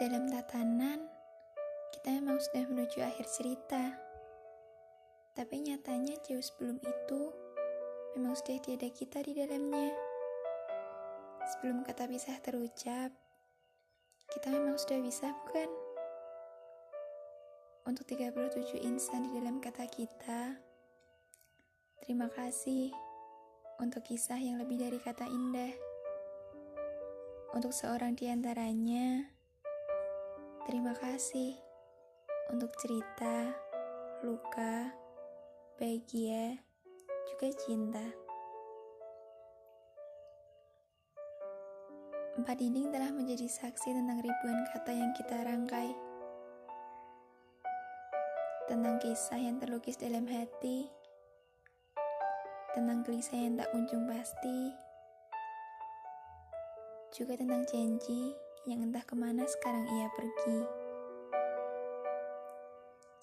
Dalam tatanan, kita memang sudah menuju akhir cerita. Tapi nyatanya jauh sebelum itu, memang sudah tiada kita di dalamnya. Sebelum kata pisah terucap, kita memang sudah bisa bukan? Untuk 37 insan di dalam kata kita, terima kasih untuk kisah yang lebih dari kata indah. Untuk seorang di antaranya, terima kasih untuk cerita, luka, bahagia, juga cinta. Empat dinding telah menjadi saksi tentang ribuan kata yang kita rangkai. Tentang kisah yang terlukis dalam hati, tentang gelisah yang tak kunjung pasti, juga tentang janji yang entah ke mana sekarang ia pergi.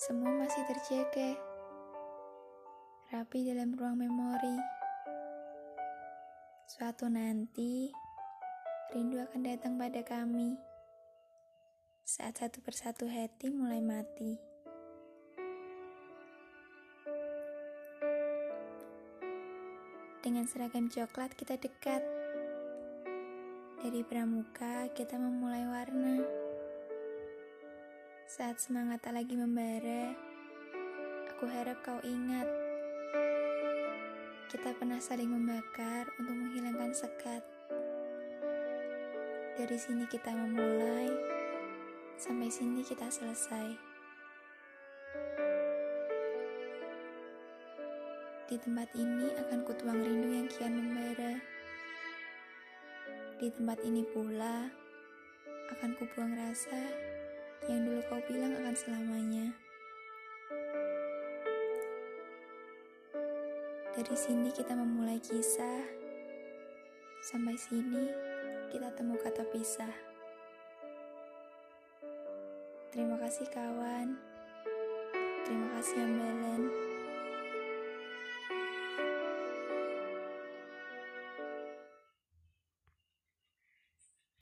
Semua masih terjaga, rapi dalam ruang memori. Suatu nanti, rindu akan datang pada kami saat satu persatu hati mulai mati. Dengan seragam coklat kita dekat. Dari pramuka kita memulai warna. Saat semangat tak lagi membara, aku harap kau ingat. Kita pernah saling membakar untuk menghilangkan sekat. Dari sini kita memulai, sampai sini kita selesai. Di tempat ini akan kutuang rindu yang kian membara. Di tempat ini pula akan kubuang rasa yang dulu kau bilang akan selamanya. Dari sini kita memulai kisah. Sampai sini kita temu kata pisah. Terima kasih kawan. Terima kasih Ambalan.